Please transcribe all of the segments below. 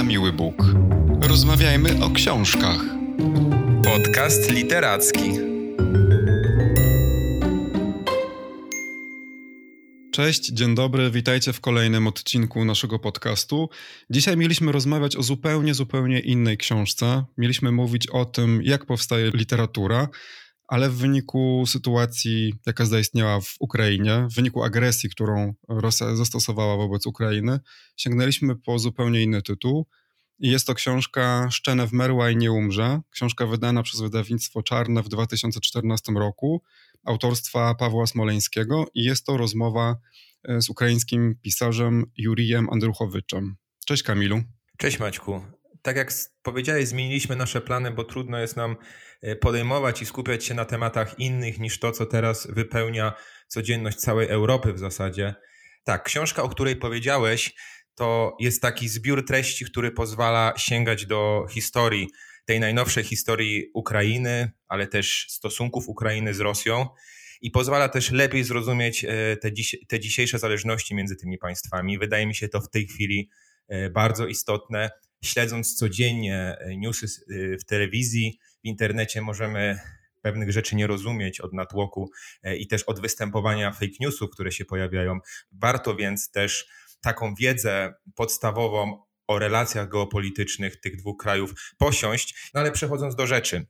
na miły Bóg. Rozmawiajmy o książkach. Podcast literacki. Cześć, dzień dobry, witajcie w kolejnym odcinku naszego podcastu. Dzisiaj mieliśmy rozmawiać o zupełnie, zupełnie innej książce. Mieliśmy mówić o tym, jak powstaje literatura, ale w wyniku sytuacji, jaka zaistniała w Ukrainie, w wyniku agresji, którą Rosja zastosowała wobec Ukrainy, sięgnęliśmy po zupełnie inny tytuł. I jest to książka Szczene wmerła i nie umrze. Książka wydana przez wydawnictwo Czarne w 2014 roku, autorstwa Pawła Smoleńskiego i jest to rozmowa e, z ukraińskim pisarzem Jurijem Andruchowiczem. Cześć Kamilu. Cześć Maćku. Tak jak powiedziałeś, zmieniliśmy nasze plany, bo trudno jest nam e, podejmować i skupiać się na tematach innych niż to, co teraz wypełnia codzienność całej Europy w zasadzie. Tak, książka, o której powiedziałeś, to jest taki zbiór treści, który pozwala sięgać do historii, tej najnowszej historii Ukrainy, ale też stosunków Ukrainy z Rosją i pozwala też lepiej zrozumieć e, te, dziś, te dzisiejsze zależności między tymi państwami. Wydaje mi się to w tej chwili e, bardzo istotne. Śledząc codziennie e, newsy w telewizji, w internecie możemy pewnych rzeczy nie rozumieć od natłoku i też od występowania fake newsów, które się pojawiają. Warto więc też taką wiedzę podstawową o relacjach geopolitycznych tych dwóch krajów posiąść. No ale przechodząc do rzeczy.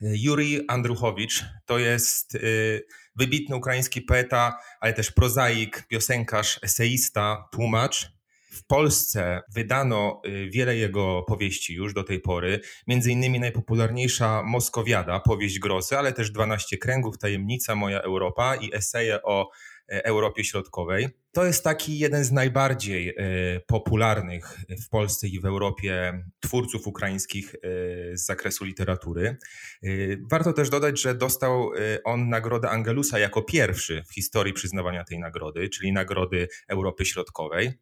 Juri Andruchowicz to jest wybitny ukraiński poeta, ale też prozaik, piosenkarz, eseista, tłumacz. W Polsce wydano y, wiele jego powieści już do tej pory, między innymi najpopularniejsza Moskowiada, powieść grozy, ale też 12 kręgów, Tajemnica, Moja Europa i eseje o E, Europie Środkowej. To jest taki jeden z najbardziej e, popularnych w Polsce i w Europie twórców ukraińskich e, z zakresu literatury. Warto też dodać, że dostał on nagrodę Angelusa jako pierwszy w historii przyznawania tej nagrody, czyli Nagrody Europy Środkowej.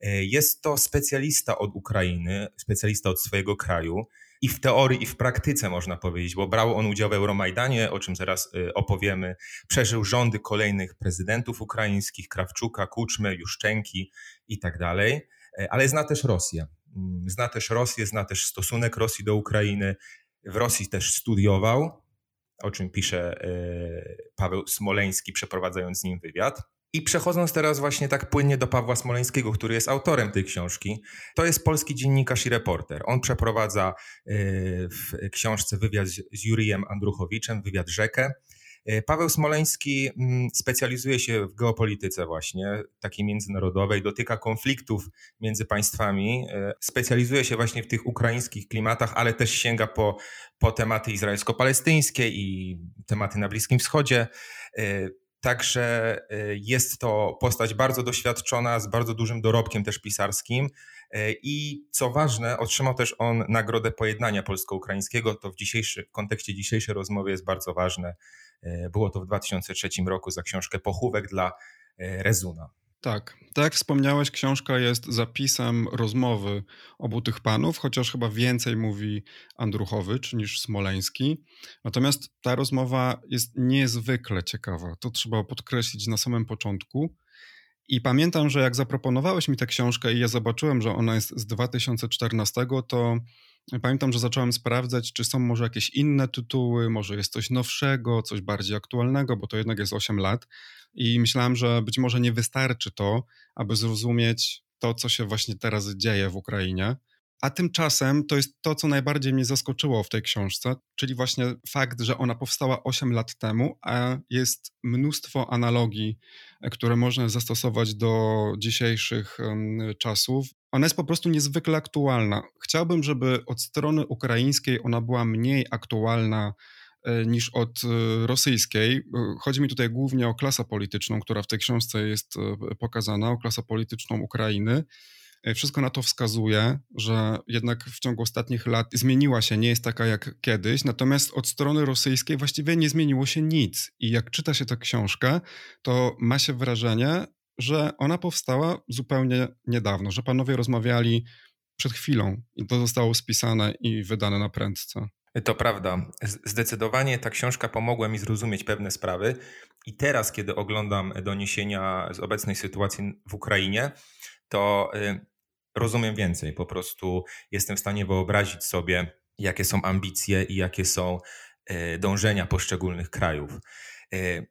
Jest to specjalista od Ukrainy, specjalista od swojego kraju i w teorii, i w praktyce można powiedzieć, bo brał on udział w Euromajdanie, o czym zaraz y, opowiemy. Przeżył rządy kolejnych prezydentów ukraińskich, Krawczuka, Kuczmy, Juszczenki i tak dalej, e, ale zna też Rosję. Mm, zna też Rosję, zna też stosunek Rosji do Ukrainy. W Rosji też studiował, o czym pisze e, Paweł Smoleński, przeprowadzając z nim wywiad. I przechodząc teraz właśnie tak płynnie do Pawła Smoleńskiego, który jest autorem tej książki, to jest polski dziennikarz i reporter. On przeprowadza y, w książce wywiad z Jurijem Andruchowiczem, wywiad rzekę. Y, Paweł Smoleński mm, specjalizuje się w geopolityce właśnie, takiej międzynarodowej, dotyka konfliktów między państwami, y, specjalizuje się właśnie w tych ukraińskich klimatach, ale też sięga po, po tematy izraelsko-palestyńskie i tematy na Bliskim Wschodzie. Także y, jest to postać bardzo doświadczona, z bardzo dużym dorobkiem też pisarskim. Y, I co ważne, otrzymał też on Nagrodę Pojednania Polsko-Ukraińskiego. To w, dzisiejszy, w kontekście dzisiejszej rozmowy jest bardzo ważne. Y, było to w 2003 roku za książkę Pochówek dla Rezuna. Tak, tak jak wspomniałeś, książka jest zapisem rozmowy obu tych panów, chociaż chyba więcej mówi Andruchowicz niż Smoleński. Natomiast ta rozmowa jest niezwykle ciekawa. To trzeba podkreślić na samym początku. I pamiętam, że jak zaproponowałeś mi tę książkę i ja zobaczyłem, że ona jest z 2014, to pamiętam, że zacząłem sprawdzać, czy są może jakieś inne tytuły, może jest coś nowszego, coś bardziej aktualnego, bo to jednak jest 8 lat. I myślałem, że być może nie wystarczy to, aby zrozumieć to, co się właśnie teraz dzieje w Ukrainie. A tymczasem to jest to, co najbardziej mnie zaskoczyło w tej książce, czyli właśnie fakt, że ona powstała 8 lat temu, a jest mnóstwo analogii, które można zastosować do dzisiejszych czasów. Ona jest po prostu niezwykle aktualna. Chciałbym, żeby od strony ukraińskiej ona była mniej aktualna E, niż od e, rosyjskiej. E, chodzi mi tutaj głównie o klasę polityczną, która w tej książce jest pokazana, o klasę polityczną Ukrainy. Wszystko na to wskazuje, że jednak w ciągu ostatnich lat zmieniła się, nie jest taka jak kiedyś, natomiast od strony rosyjskiej właściwie nie zmieniło się nic. I jak czyta się tę książkę, to ma się wrażenie, że ona powstała zupełnie niedawno, że panowie rozmawiali przed chwilą i to zostało spisane i wydane na prędce. To prawda. Zdecydowanie ta książka pomogła mi zrozumieć pewne sprawy. I teraz, kiedy oglądam doniesienia z obecnej sytuacji w Ukrainie, to y, rozumiem więcej. Po prostu jestem w stanie wyobrazić sobie, jakie są ambicje i jakie są e, dążenia poszczególnych krajów. E,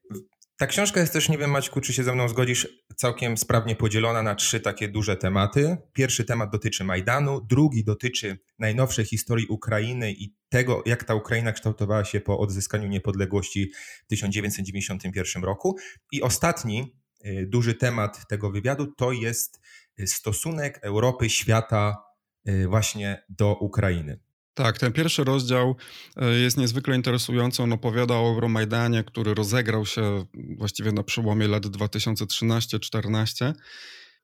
ta książka jest też, nie wiem Maćku, czy się ze mną zgodzisz, całkiem sprawnie podzielona na trzy takie duże tematy. Pierwszy temat dotyczy Majdanu, drugi dotyczy najnowszej historii Ukrainy i tego, jak ta Ukraina kształtowała się po odzyskaniu niepodległości w 1991 roku. I ostatni y, duży temat tego wywiadu to jest stosunek Europy, świata y, właśnie do Ukrainy. Tak, ten pierwszy rozdział e, jest niezwykle interesujący. On opowiada o Euromajdanie, który rozegrał się właściwie na przełomie lat 2013-14.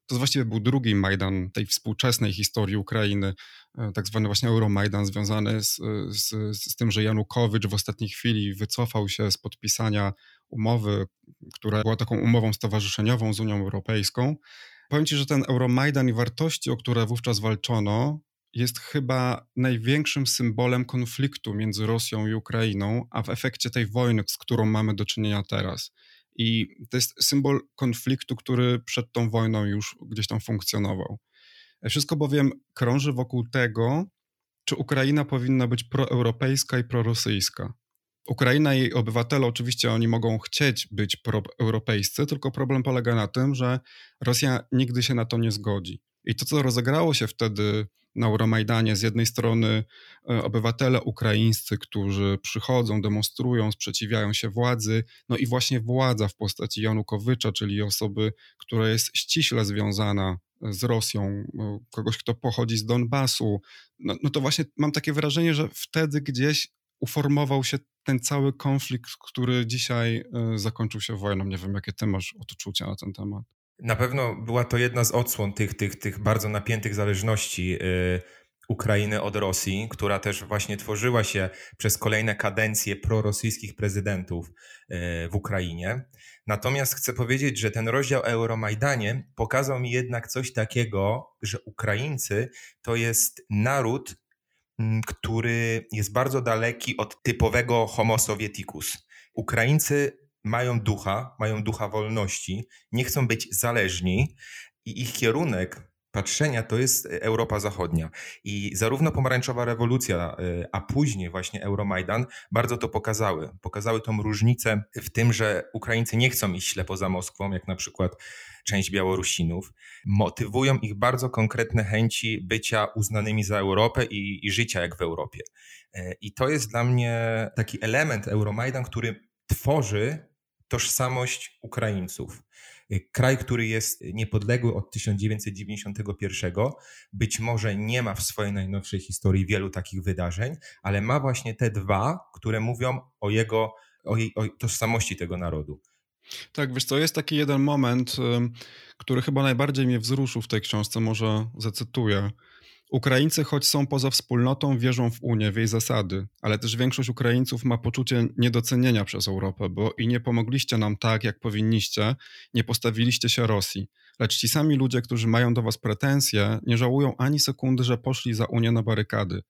To właściwie był drugi Majdan tej współczesnej historii Ukrainy, e, tak zwany właśnie Euromajdan, związany z, z, z tym, że Janukowycz w ostatniej chwili wycofał się z podpisania umowy, która była taką umową stowarzyszeniową z Unią Europejską. Powiem Ci, że ten Euromajdan i wartości, o które wówczas walczono, jest chyba największym symbolem konfliktu między Rosją i Ukrainą, a w efekcie tej wojny, z którą mamy do czynienia teraz. I to jest symbol konfliktu, który przed tą wojną już gdzieś tam funkcjonował. Wszystko bowiem krąży wokół tego, czy Ukraina powinna być proeuropejska i prorosyjska. Ukraina i jej obywatele, oczywiście oni mogą chcieć być proeuropejscy, tylko problem polega na tym, że Rosja nigdy się na to nie zgodzi. I to, co rozegrało się wtedy na Euromajdanie, z jednej strony e, obywatele ukraińscy, którzy przychodzą, demonstrują, sprzeciwiają się władzy, no i właśnie władza w postaci Janukowycza, czyli osoby, która jest ściśle związana z Rosją, e, kogoś, kto pochodzi z Donbasu, no, no to właśnie mam takie wrażenie, że wtedy gdzieś uformował się ten cały konflikt, który dzisiaj e, zakończył się wojną. Nie wiem, jakie ty masz odczucia na ten temat. Na pewno była to jedna z odsłon tych, tych, tych bardzo napiętych zależności y, Ukrainy od Rosji, która też właśnie tworzyła się przez kolejne kadencje prorosyjskich prezydentów y, w Ukrainie. Natomiast chcę powiedzieć, że ten rozdział Euromajdanie pokazał mi jednak coś takiego, że Ukraińcy to jest naród, który jest bardzo daleki od typowego homo sovieticus. Ukraińcy mają ducha, mają ducha wolności, nie chcą być zależni i ich kierunek patrzenia to jest Europa Zachodnia. I zarówno pomarańczowa rewolucja, y, a później właśnie Euromajdan bardzo to pokazały. Pokazały tą różnicę w tym, że Ukraińcy nie chcą iść ślepo za Moskwą, jak na przykład część Białorusinów. Motywują ich bardzo konkretne chęci bycia uznanymi za Europę i, i życia jak w Europie. Y, I to jest dla mnie taki element Euromajdan, który tworzy tożsamość Ukraińców. Y, kraj, który jest niepodległy od 1991, być może nie ma w swojej najnowszej historii wielu takich wydarzeń, ale ma właśnie te dwa, które mówią o jego, o, jej, o tożsamości tego narodu. Tak, wiesz co, jest taki jeden moment, który chyba najbardziej mnie wzruszył w tej książce, może zacytuję. Ukraińcy, choć są poza wspólnotą, wierzą w Unię, w jej zasady, ale też większość Ukraińców ma poczucie niedocenienia przez Europę, bo i nie pomogliście nam tak, jak powinniście, nie postawiliście się Rosji. Lecz ci sami ludzie, którzy mają do was pretensje, nie żałują ani sekundy, że poszli za Unię na barykady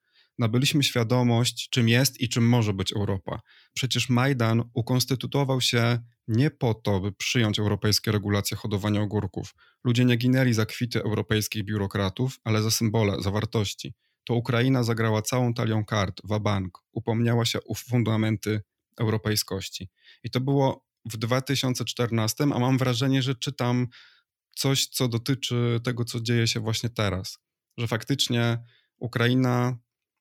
nabyliśmy świadomość, czym jest i czym może być Europa. Przecież Majdan ukonstytuował się nie po to, by przyjąć europejskie regulacje hodowania ogórków. Ludzie nie ginęli za kwity europejskich biurokratów, ale za symbole, za wartości. To Ukraina zagrała całą talią kart, wabank, upomniała się o fundamenty europejskości. I to było w 2014, a mam wrażenie, że czytam coś, co dotyczy tego, co dzieje się właśnie teraz. Że faktycznie Ukraina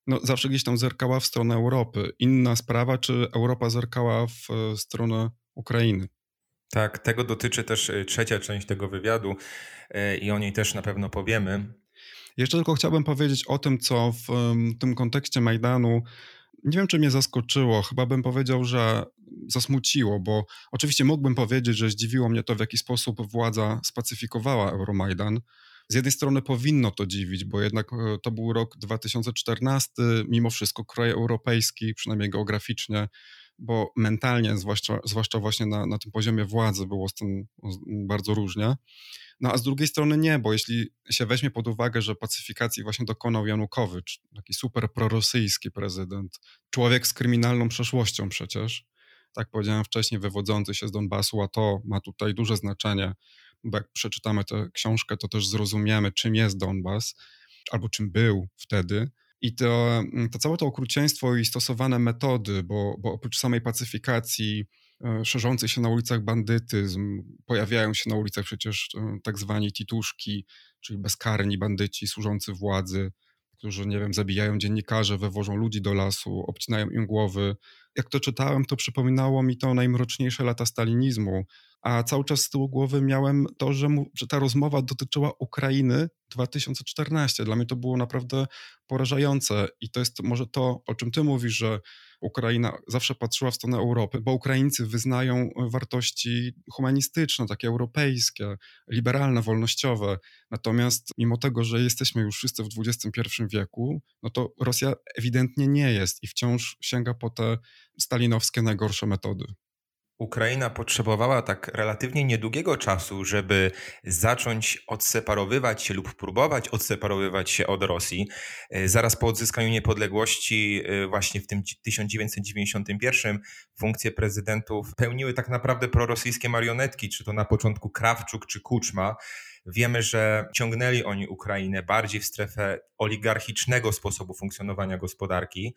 no, zawsze gdzieś tam zerkała w stronę Europy. Inna sprawa, czy Europa zerkała w stronę Ukrainy. Tak, tego dotyczy też y, trzecia część tego wywiadu y, i o niej też na pewno powiemy. Jeszcze tylko chciałbym powiedzieć o tym, co w tym kontekście Majdanu nie wiem, czy mnie zaskoczyło. Chyba bym powiedział, że zasmuciło, bo oczywiście mógłbym powiedzieć, że zdziwiło mnie to, w jaki sposób władza spacyfikowała Euromajdan. Z jednej strony powinno to dziwić, bo jednak e, to był rok 2014, mimo wszystko kraj europejski, przynajmniej geograficznie, bo mentalnie, zwłaszcza, zwłaszcza właśnie na, na tym poziomie władzy, było z tym bardzo różnie. No a z drugiej strony nie, bo jeśli się weźmie pod uwagę, że pacyfikacji właśnie dokonał Janukowycz, taki super prorosyjski prezydent, człowiek z kryminalną przeszłością przecież, tak powiedziałem wcześniej, wywodzący się z Donbasu, a to ma tutaj duże znaczenie, bo jak przeczytamy tę książkę, to też zrozumiemy, czym jest Donbas, albo czym był wtedy. I to, to całe to okrucieństwo i stosowane metody, bo, bo oprócz samej pacyfikacji, e, szerzący się na ulicach bandytyzm, pojawiają się na ulicach przecież e, tak zwani tituszki, czyli bezkarni bandyci służący władzy, którzy, nie wiem, zabijają dziennikarzy, wywożą ludzi do lasu, obcinają im głowy. Jak to czytałem, to przypominało mi to najmroczniejsze lata stalinizmu, a cały czas z tyłu głowy miałem to, że, mu, że ta rozmowa dotyczyła Ukrainy 2014. Dla mnie to było naprawdę porażające i to jest może to, o czym ty mówisz, że Ukraina zawsze patrzyła w stronę Europy, bo Ukraińcy wyznają wartości humanistyczne, takie europejskie, liberalne, wolnościowe. Natomiast mimo tego, że jesteśmy już wszyscy w XXI wieku, no to Rosja ewidentnie nie jest i wciąż sięga po te stalinowskie najgorsze metody. Ukraina potrzebowała tak relatywnie niedługiego czasu, żeby zacząć odseparowywać się lub próbować odseparowywać się od Rosji. E, zaraz po odzyskaniu niepodległości, e, właśnie w tym 1991, funkcje prezydentów pełniły tak naprawdę prorosyjskie marionetki, czy to na początku Krawczuk czy Kuczma. Wiemy, że ciągnęli oni Ukrainę bardziej w strefę oligarchicznego sposobu funkcjonowania gospodarki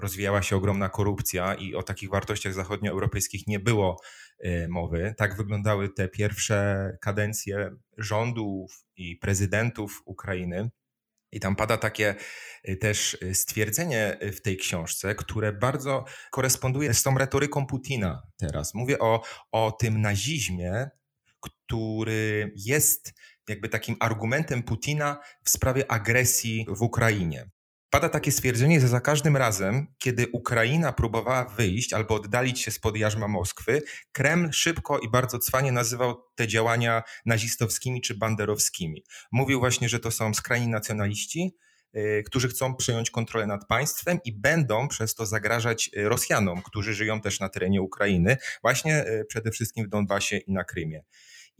rozwijała się ogromna korupcja i o takich wartościach zachodnioeuropejskich nie było y, mowy. Tak wyglądały te pierwsze kadencje rządów i prezydentów Ukrainy. I tam pada takie y, też y, stwierdzenie w tej książce, które bardzo koresponduje z tą retoryką Putina teraz. Mówię o, o tym nazizmie, który jest jakby takim argumentem Putina w sprawie agresji w Ukrainie. Pada takie stwierdzenie, że za każdym razem, kiedy Ukraina próbowała wyjść albo oddalić się spod jarzma Moskwy, Kreml szybko i bardzo cwanie nazywał te działania nazistowskimi czy banderowskimi. Mówił właśnie, że to są skrajni nacjonaliści, yy, którzy chcą przejąć kontrolę nad państwem i będą przez to zagrażać y, Rosjanom, którzy żyją też na terenie Ukrainy, właśnie y, przede wszystkim w Donbasie i na Krymie.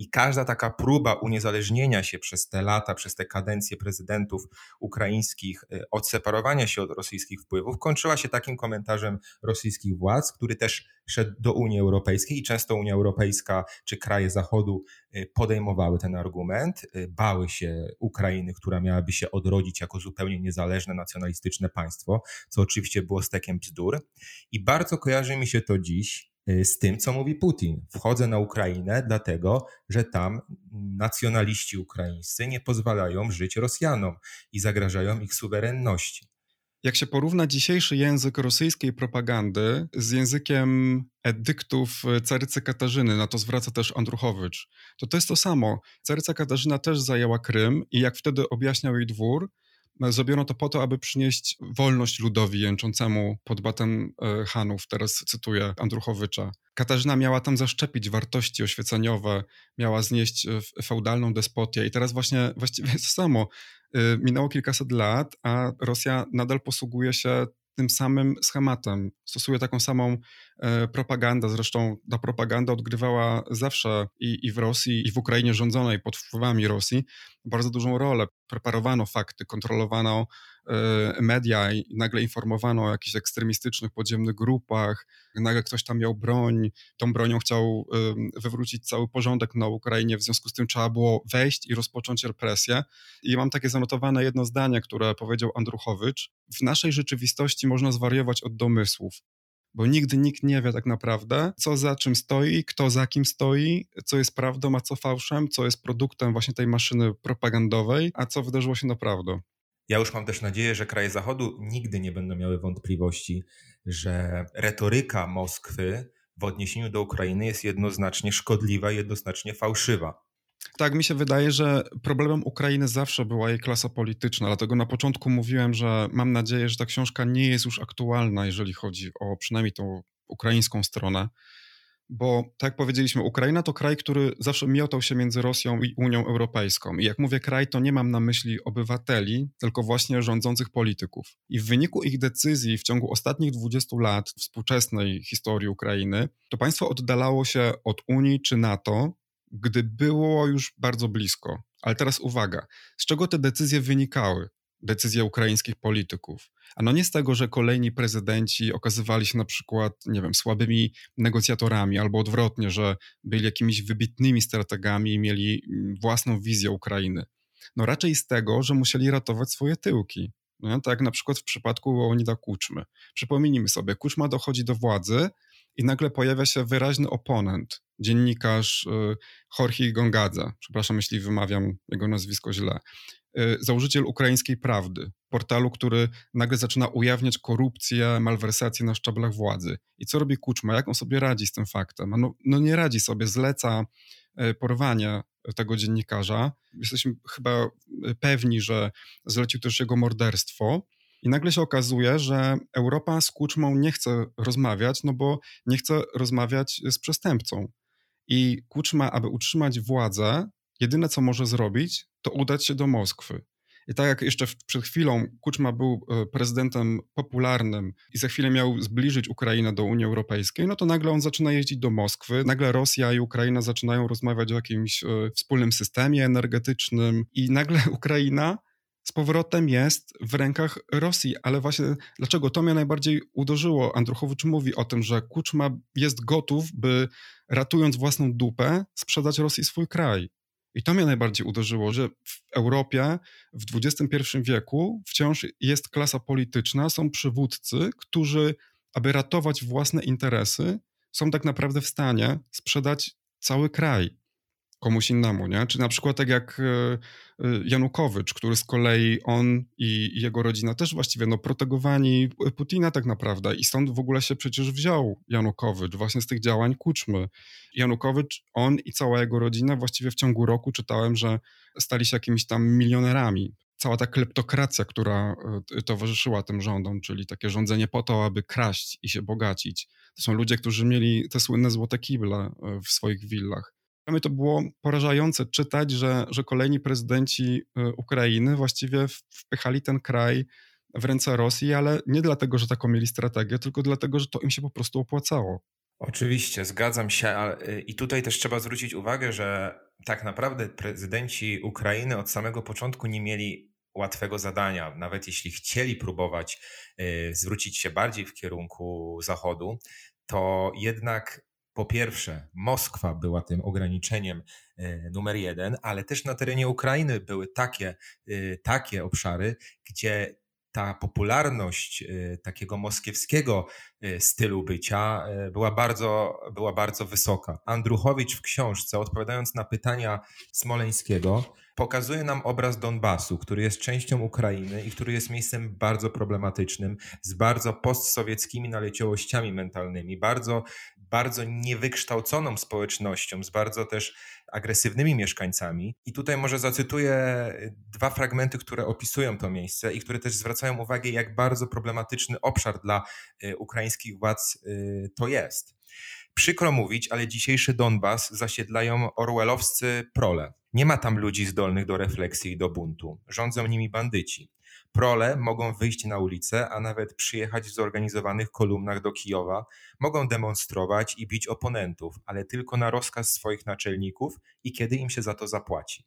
I każda taka próba uniezależnienia się przez te lata, przez te kadencje prezydentów ukraińskich, y, odseparowania się od rosyjskich wpływów, kończyła się takim komentarzem rosyjskich władz, który też szedł do Unii Europejskiej i często Unia Europejska czy kraje Zachodu y, podejmowały ten argument, y, bały się Ukrainy, która miałaby się odrodzić jako zupełnie niezależne, nacjonalistyczne państwo, co oczywiście było stekiem bzdur. I bardzo kojarzy mi się to dziś z tym, co mówi Putin. Wchodzę na Ukrainę, dlatego że tam nacjonaliści ukraińscy nie pozwalają żyć Rosjanom i zagrażają ich suwerenności. Jak się porówna dzisiejszy język rosyjskiej propagandy z językiem edyktów carycy Katarzyny, na to zwraca też Andruchowicz, to to jest to samo. Caryca Katarzyna też zajęła Krym i jak wtedy objaśniał jej dwór, Zrobiono to po to, aby przynieść wolność ludowi jęczącemu pod batem e, Hanów, teraz cytuję Andruchowycza. Katarzyna miała tam zaszczepić wartości oświeceniowe, miała znieść e, feudalną despotię i teraz właśnie właściwie to samo. E, minęło kilkaset lat, a Rosja nadal posługuje się tym samym schematem. Stosuje taką samą e, propagandę. Zresztą ta propaganda odgrywała zawsze i, i w Rosji, i w Ukrainie rządzonej pod wpływami Rosji bardzo dużą rolę. Preparowano fakty, kontrolowano media i nagle informowano o jakichś ekstremistycznych podziemnych grupach, nagle ktoś tam miał broń, tą bronią chciał wywrócić cały porządek na Ukrainie, w związku z tym trzeba było wejść i rozpocząć represję. I mam takie zanotowane jedno zdanie, które powiedział Andruchowicz. W naszej rzeczywistości można zwariować od domysłów bo nigdy nikt nie wie tak naprawdę, co za czym stoi, kto za kim stoi, co jest prawdą, a co fałszem, co jest produktem właśnie tej maszyny propagandowej, a co wydarzyło się naprawdę. Ja już mam też nadzieję, że kraje Zachodu nigdy nie będą miały wątpliwości, że retoryka Moskwy w odniesieniu do Ukrainy jest jednoznacznie szkodliwa, jednoznacznie fałszywa. Tak, mi się wydaje, że problemem Ukrainy zawsze była jej klasa polityczna, dlatego na początku mówiłem, że mam nadzieję, że ta książka nie jest już aktualna, jeżeli chodzi o przynajmniej tą ukraińską stronę bo tak jak powiedzieliśmy, Ukraina to kraj, który zawsze miotał się między Rosją i Unią Europejską. I jak mówię kraj, to nie mam na myśli obywateli, tylko właśnie rządzących polityków. I w wyniku ich decyzji w ciągu ostatnich 20 lat współczesnej historii Ukrainy, to państwo oddalało się od Unii czy NATO, gdy było już bardzo blisko. Ale teraz uwaga, z czego te decyzje wynikały? Decyzje ukraińskich polityków. A no nie z tego, że kolejni prezydenci okazywali się na przykład, nie wiem, słabymi negocjatorami, albo odwrotnie, że byli jakimiś wybitnymi strategami i mieli mm, własną wizję Ukrainy. No raczej z tego, że musieli ratować swoje tyłki. No, tak na przykład w przypadku Leonida Kuczmy. Przypomnijmy sobie, Kuczma dochodzi do władzy i nagle pojawia się wyraźny oponent, dziennikarz y, Jorge Gongadze, przepraszam, jeśli wymawiam jego nazwisko źle, założyciel ukraińskiej prawdy, portalu, który nagle zaczyna ujawniać korupcję, malwersacje na szczeblach władzy. I co robi Kuczma? Jak on sobie radzi z tym faktem? No, no nie radzi sobie, zleca y, porwanie tego dziennikarza. Jesteśmy chyba pewni, że zlecił też jego morderstwo. I nagle się okazuje, że Europa z Kuczmą nie chce rozmawiać, no bo nie chce rozmawiać z przestępcą. I Kuczma, aby utrzymać władzę, jedyne co może zrobić, to udać się do Moskwy. I tak jak jeszcze przed chwilą Kuczma był e, prezydentem popularnym i za chwilę miał zbliżyć Ukrainę do Unii Europejskiej, no to nagle on zaczyna jeździć do Moskwy. Nagle Rosja i Ukraina zaczynają rozmawiać o jakimś e, wspólnym systemie energetycznym i nagle Ukraina z powrotem jest w rękach Rosji. Ale właśnie dlaczego to mnie najbardziej uderzyło? Andruchowicz mówi o tym, że Kuczma jest gotów, by ratując własną dupę, sprzedać Rosji swój kraj. I to mnie najbardziej uderzyło, że w Europie w XXI wieku wciąż jest klasa polityczna, są przywódcy, którzy, aby ratować własne interesy, są tak naprawdę w stanie sprzedać cały kraj komuś innemu, nie? Czy na przykład tak jak e, e, Janukowycz, który z kolei on i jego rodzina też właściwie no protegowani Putina tak naprawdę i stąd w ogóle się przecież wziął Janukowycz właśnie z tych działań Kuczmy. Janukowycz, on i cała jego rodzina właściwie w ciągu roku czytałem, że stali się jakimiś tam milionerami. Cała ta kleptokracja, która e, towarzyszyła tym rządom, czyli takie rządzenie po to, aby kraść i się bogacić. To są ludzie, którzy mieli te słynne złote kible w swoich willach mnie to było porażające czytać, że, że kolejni prezydenci y, Ukrainy właściwie wpychali ten kraj w ręce Rosji, ale nie dlatego, że taką mieli strategię, tylko dlatego, że to im się po prostu opłacało. Oczywiście, zgadzam się. Y, I tutaj też trzeba zwrócić uwagę, że tak naprawdę prezydenci Ukrainy od samego początku nie mieli łatwego zadania. Nawet jeśli chcieli próbować y, zwrócić się bardziej w kierunku Zachodu, to jednak po pierwsze, Moskwa była tym ograniczeniem e, numer jeden, ale też na terenie Ukrainy były takie, e, takie obszary, gdzie ta popularność e, takiego moskiewskiego stylu bycia była bardzo, była bardzo wysoka. Andruchowicz w książce, odpowiadając na pytania Smoleńskiego, pokazuje nam obraz Donbasu, który jest częścią Ukrainy i który jest miejscem bardzo problematycznym, z bardzo postsowieckimi naleciałościami mentalnymi, bardzo, bardzo niewykształconą społecznością, z bardzo też agresywnymi mieszkańcami. I tutaj może zacytuję dwa fragmenty, które opisują to miejsce i które też zwracają uwagę, jak bardzo problematyczny obszar dla y, ukraińskich władz y, to jest. Przykro mówić, ale dzisiejszy Donbas zasiedlają orwellowscy prole. Nie ma tam ludzi zdolnych do refleksji i do buntu. Rządzą nimi bandyci. Prole mogą wyjść na ulicę, a nawet przyjechać w zorganizowanych kolumnach do Kijowa, mogą demonstrować i bić oponentów, ale tylko na rozkaz swoich naczelników i kiedy im się za to zapłaci.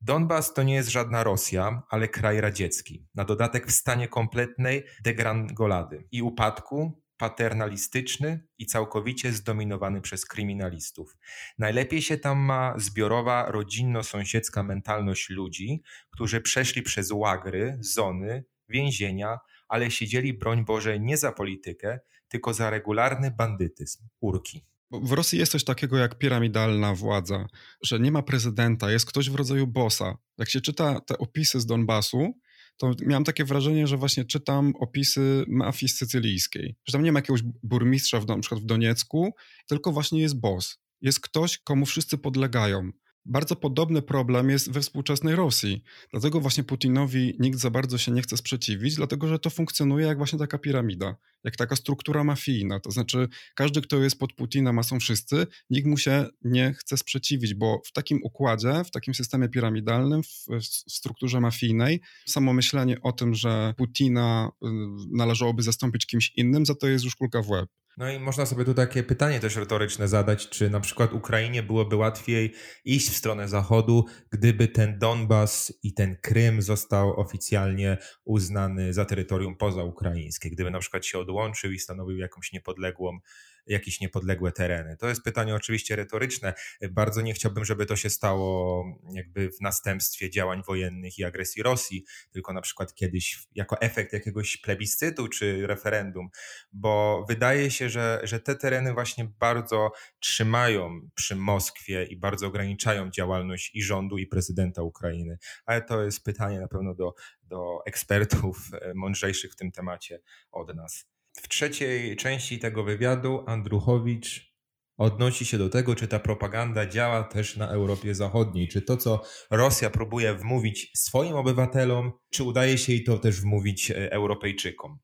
Donbas to nie jest żadna Rosja, ale kraj radziecki. Na dodatek w stanie kompletnej degrangolady i upadku, paternalistyczny i całkowicie zdominowany przez kryminalistów. Najlepiej się tam ma zbiorowa, rodzinno-sąsiedzka mentalność ludzi, którzy przeszli przez łagry, zony, więzienia, ale siedzieli, broń Boże, nie za politykę, tylko za regularny bandytyzm, urki. W Rosji jest coś takiego jak piramidalna władza, że nie ma prezydenta, jest ktoś w rodzaju bossa. Jak się czyta te opisy z Donbasu, to miałem takie wrażenie, że właśnie czytam opisy mafii sycylijskiej. Że tam nie ma jakiegoś burmistrza w, na przykład w Doniecku, tylko właśnie jest boss. Jest ktoś, komu wszyscy podlegają. Bardzo podobny problem jest we współczesnej Rosji. Dlatego właśnie Putinowi nikt za bardzo się nie chce sprzeciwić, dlatego że to funkcjonuje jak właśnie taka piramida, jak taka struktura mafijna. To znaczy, każdy, kto jest pod Putina, a są wszyscy, nikt mu się nie chce sprzeciwić, bo w takim układzie, w takim systemie piramidalnym, w, w strukturze mafijnej, samo myślenie o tym, że Putina y, należałoby zastąpić kimś innym, za to jest już kulka w łeb. No i można sobie tu takie pytanie też retoryczne zadać, czy na przykład Ukrainie byłoby łatwiej iść w stronę Zachodu, gdyby ten Donbas i ten Krym został oficjalnie uznany za terytorium pozaukraińskie, gdyby na przykład się odłączył i stanowił jakąś niepodległą jakieś niepodległe tereny. To jest pytanie oczywiście retoryczne. Bardzo nie chciałbym, żeby to się stało jakby w następstwie działań wojennych i agresji Rosji, tylko na przykład kiedyś jako efekt jakiegoś plebiscytu czy referendum, bo wydaje się, że, że te tereny właśnie bardzo trzymają przy Moskwie i bardzo ograniczają działalność i rządu, i prezydenta Ukrainy. Ale to jest pytanie na pewno do, do ekspertów e, mądrzejszych w tym temacie od nas. W trzeciej części tego wywiadu Andruchowicz odnosi się do tego, czy ta propaganda działa też na Europie Zachodniej, czy to, co Rosja próbuje wmówić swoim obywatelom, czy udaje się jej to też wmówić e, Europejczykom.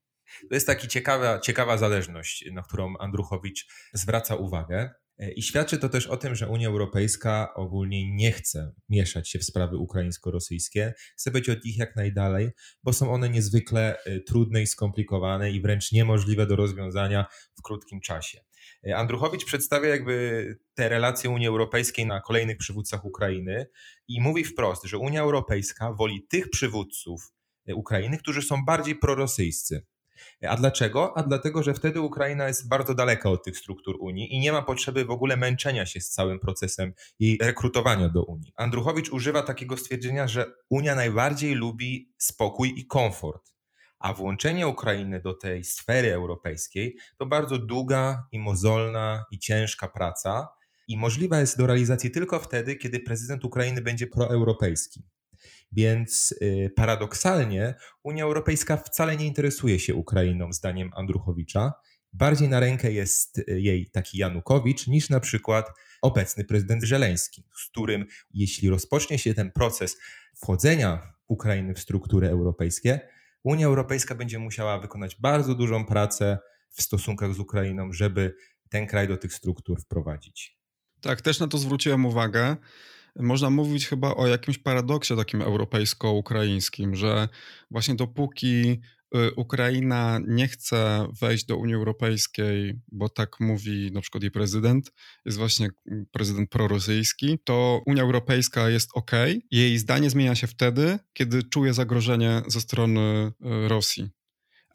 To jest taka ciekawa, ciekawa zależność, na którą Andruchowicz zwraca uwagę. E, I świadczy to też o tym, że Unia Europejska ogólnie nie chce mieszać się w sprawy ukraińsko-rosyjskie, chce być od nich jak najdalej, bo są one niezwykle e, trudne i skomplikowane i wręcz niemożliwe do rozwiązania w krótkim czasie. E, Andruchowicz przedstawia jakby te relacje Unii Europejskiej na kolejnych przywódcach Ukrainy i mówi wprost, że Unia Europejska woli tych przywódców Ukrainy, którzy są bardziej prorosyjscy. A dlaczego? A dlatego, że wtedy Ukraina jest bardzo daleka od tych struktur Unii i nie ma potrzeby w ogóle męczenia się z całym procesem jej rekrutowania do Unii. Andruchowicz używa takiego stwierdzenia, że Unia najbardziej lubi spokój i komfort, a włączenie Ukrainy do tej sfery europejskiej to bardzo długa i mozolna i ciężka praca i możliwa jest do realizacji tylko wtedy, kiedy prezydent Ukrainy będzie proeuropejski. Więc y, paradoksalnie Unia Europejska wcale nie interesuje się Ukrainą, zdaniem Andruchowicza. Bardziej na rękę jest y, jej taki Janukowicz niż na przykład obecny prezydent Żeleński, z którym, jeśli rozpocznie się ten proces wchodzenia Ukrainy w struktury europejskie, Unia Europejska będzie musiała wykonać bardzo dużą pracę w stosunkach z Ukrainą, żeby ten kraj do tych struktur wprowadzić. Tak, też na to zwróciłem uwagę można mówić chyba o jakimś paradoksie takim europejsko-ukraińskim, że właśnie dopóki y, Ukraina nie chce wejść do Unii Europejskiej, bo tak mówi na przykład jej prezydent, jest właśnie prezydent prorosyjski, to Unia Europejska jest ok. Jej zdanie zmienia się wtedy, kiedy czuje zagrożenie ze strony y, Rosji.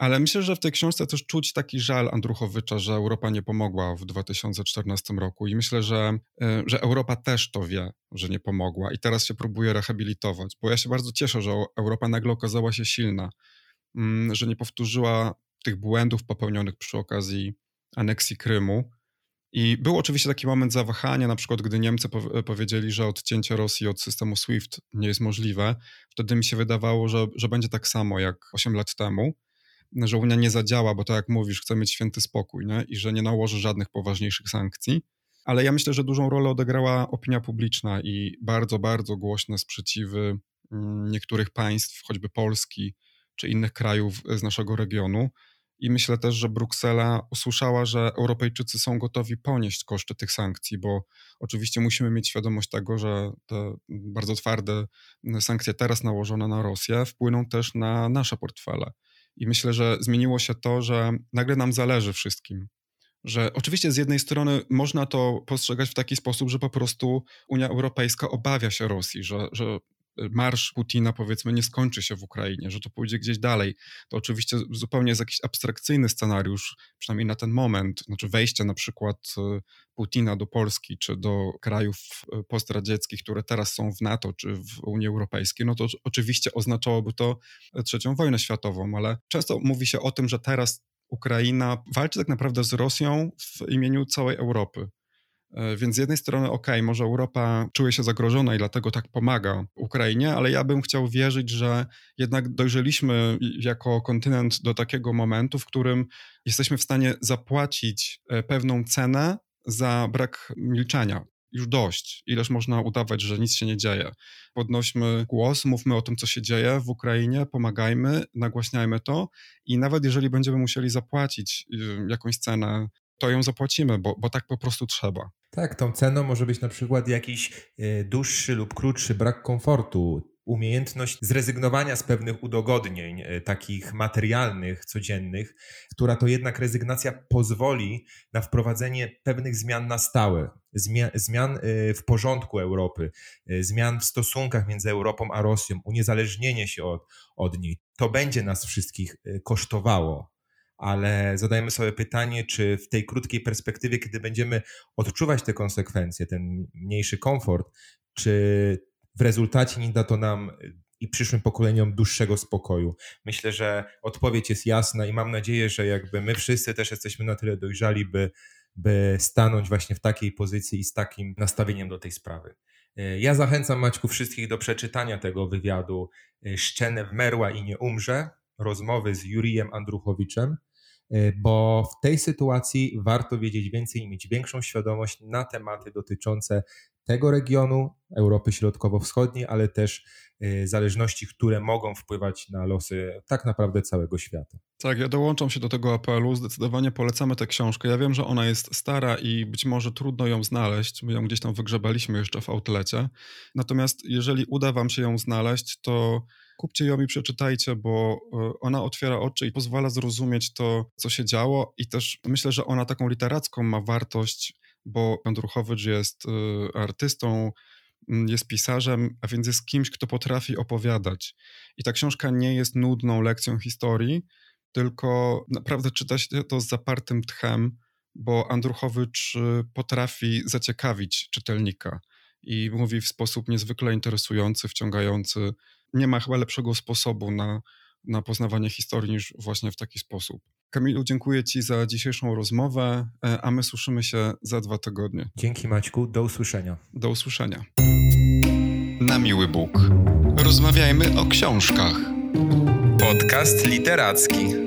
Ale myślę, że w tej książce też czuć taki żal Andruchowicza, że Europa nie pomogła w 2014 roku. I myślę, że, e, że Europa też to wie, że nie pomogła. I teraz się próbuje rehabilitować, bo ja się bardzo cieszę, że Europa nagle okazała się silna, mm, że nie powtórzyła tych błędów popełnionych przy okazji aneksji Krymu. I był oczywiście taki moment zawahania, na przykład gdy Niemcy powiedzieli, że odcięcie Rosji od systemu SWIFT nie jest możliwe. Wtedy mi się wydawało, że, że będzie tak samo jak 8 lat temu że Unia nie zadziała, bo tak jak mówisz, chce mieć święty spokój nie? i że nie nałoży żadnych poważniejszych sankcji. Ale ja myślę, że dużą rolę odegrała opinia publiczna i bardzo, bardzo głośne sprzeciwy mm, niektórych państw, choćby Polski czy innych krajów z naszego regionu. I myślę też, że Bruksela usłyszała, że Europejczycy są gotowi ponieść koszty tych sankcji, bo oczywiście musimy mieć świadomość tego, że te bardzo twarde sankcje teraz nałożone na Rosję wpłyną też na nasze portfele. I myślę, że zmieniło się to, że nagle nam zależy wszystkim. Że oczywiście z jednej strony można to postrzegać w taki sposób, że po prostu Unia Europejska obawia się Rosji, że, że marsz Putina, powiedzmy, nie skończy się w Ukrainie, że to pójdzie gdzieś dalej. To oczywiście zupełnie jest jakiś abstrakcyjny scenariusz, przynajmniej na ten moment. Znaczy wejście na przykład e, Putina do Polski, czy do krajów e, postradzieckich, które teraz są w NATO, czy w Unii Europejskiej, no to oczywiście oznaczałoby to trzecią wojnę światową, ale często mówi się o tym, że teraz Ukraina walczy tak naprawdę z Rosją w imieniu całej Europy. E, więc z jednej strony, ok, może Europa czuje się zagrożona i dlatego tak pomaga Ukrainie, ale ja bym chciał wierzyć, że jednak dojrzeliśmy jako kontynent do takiego momentu, w którym jesteśmy w stanie zapłacić e, pewną cenę za brak milczenia. Już dość. Ileż można udawać, że nic się nie dzieje. Podnośmy głos, mówmy o tym, co się dzieje w Ukrainie, pomagajmy, nagłaśniajmy to i nawet jeżeli będziemy musieli zapłacić y, jakąś cenę to ją zapłacimy, bo, bo tak po prostu trzeba. Tak, tą ceną może być na przykład jakiś e, dłuższy lub krótszy brak komfortu, umiejętność zrezygnowania z pewnych udogodnień, e, takich materialnych, codziennych, która to jednak rezygnacja pozwoli na wprowadzenie pewnych zmian na stałe, zmian e, w porządku Europy, zmian w stosunkach między Europą a Rosją, uniezależnienie się od, od niej. To będzie nas wszystkich kosztowało. Ale zadajmy sobie pytanie, czy w tej krótkiej perspektywie, kiedy będziemy odczuwać te konsekwencje, ten mniejszy komfort, czy w rezultacie nie da to nam i przyszłym pokoleniom dłuższego spokoju. Myślę, że odpowiedź jest jasna i mam nadzieję, że jakby my wszyscy też jesteśmy na tyle dojrzali, by, by stanąć właśnie w takiej pozycji i z takim nastawieniem do tej sprawy. Ja zachęcam Maćku wszystkich do przeczytania tego wywiadu Szczenew Merła i nie umrze, rozmowy z Jurijem Andruchowiczem, bo w tej sytuacji warto wiedzieć więcej i mieć większą świadomość na tematy dotyczące tego regionu, Europy Środkowo-Wschodniej, ale też y, zależności, które mogą wpływać na losy tak naprawdę całego świata. Tak, ja dołączam się do tego apelu. Zdecydowanie polecamy tę książkę. Ja wiem, że ona jest stara i być może trudno ją znaleźć. My ją gdzieś tam wygrzebaliśmy jeszcze w outlecie. Natomiast jeżeli uda Wam się ją znaleźć, to kupcie ją i przeczytajcie, bo y, ona otwiera oczy i pozwala zrozumieć to, co się działo. I też myślę, że ona taką literacką ma wartość bo Andruchowicz jest y, artystą, mm, jest pisarzem, a więc jest kimś, kto potrafi opowiadać. I ta książka nie jest nudną lekcją historii, tylko naprawdę czyta się to z zapartym tchem, bo Andruchowicz y, potrafi zaciekawić czytelnika i mówi w sposób niezwykle interesujący, wciągający. Nie ma chyba lepszego sposobu na, na poznawanie historii niż właśnie w taki sposób. Kamilu, dziękuję Ci za dzisiejszą rozmowę, e, a my słyszymy się za dwa tygodnie. Dzięki Maćku, do usłyszenia. Do usłyszenia. Na miły Bóg. Rozmawiajmy o książkach. Podcast literacki.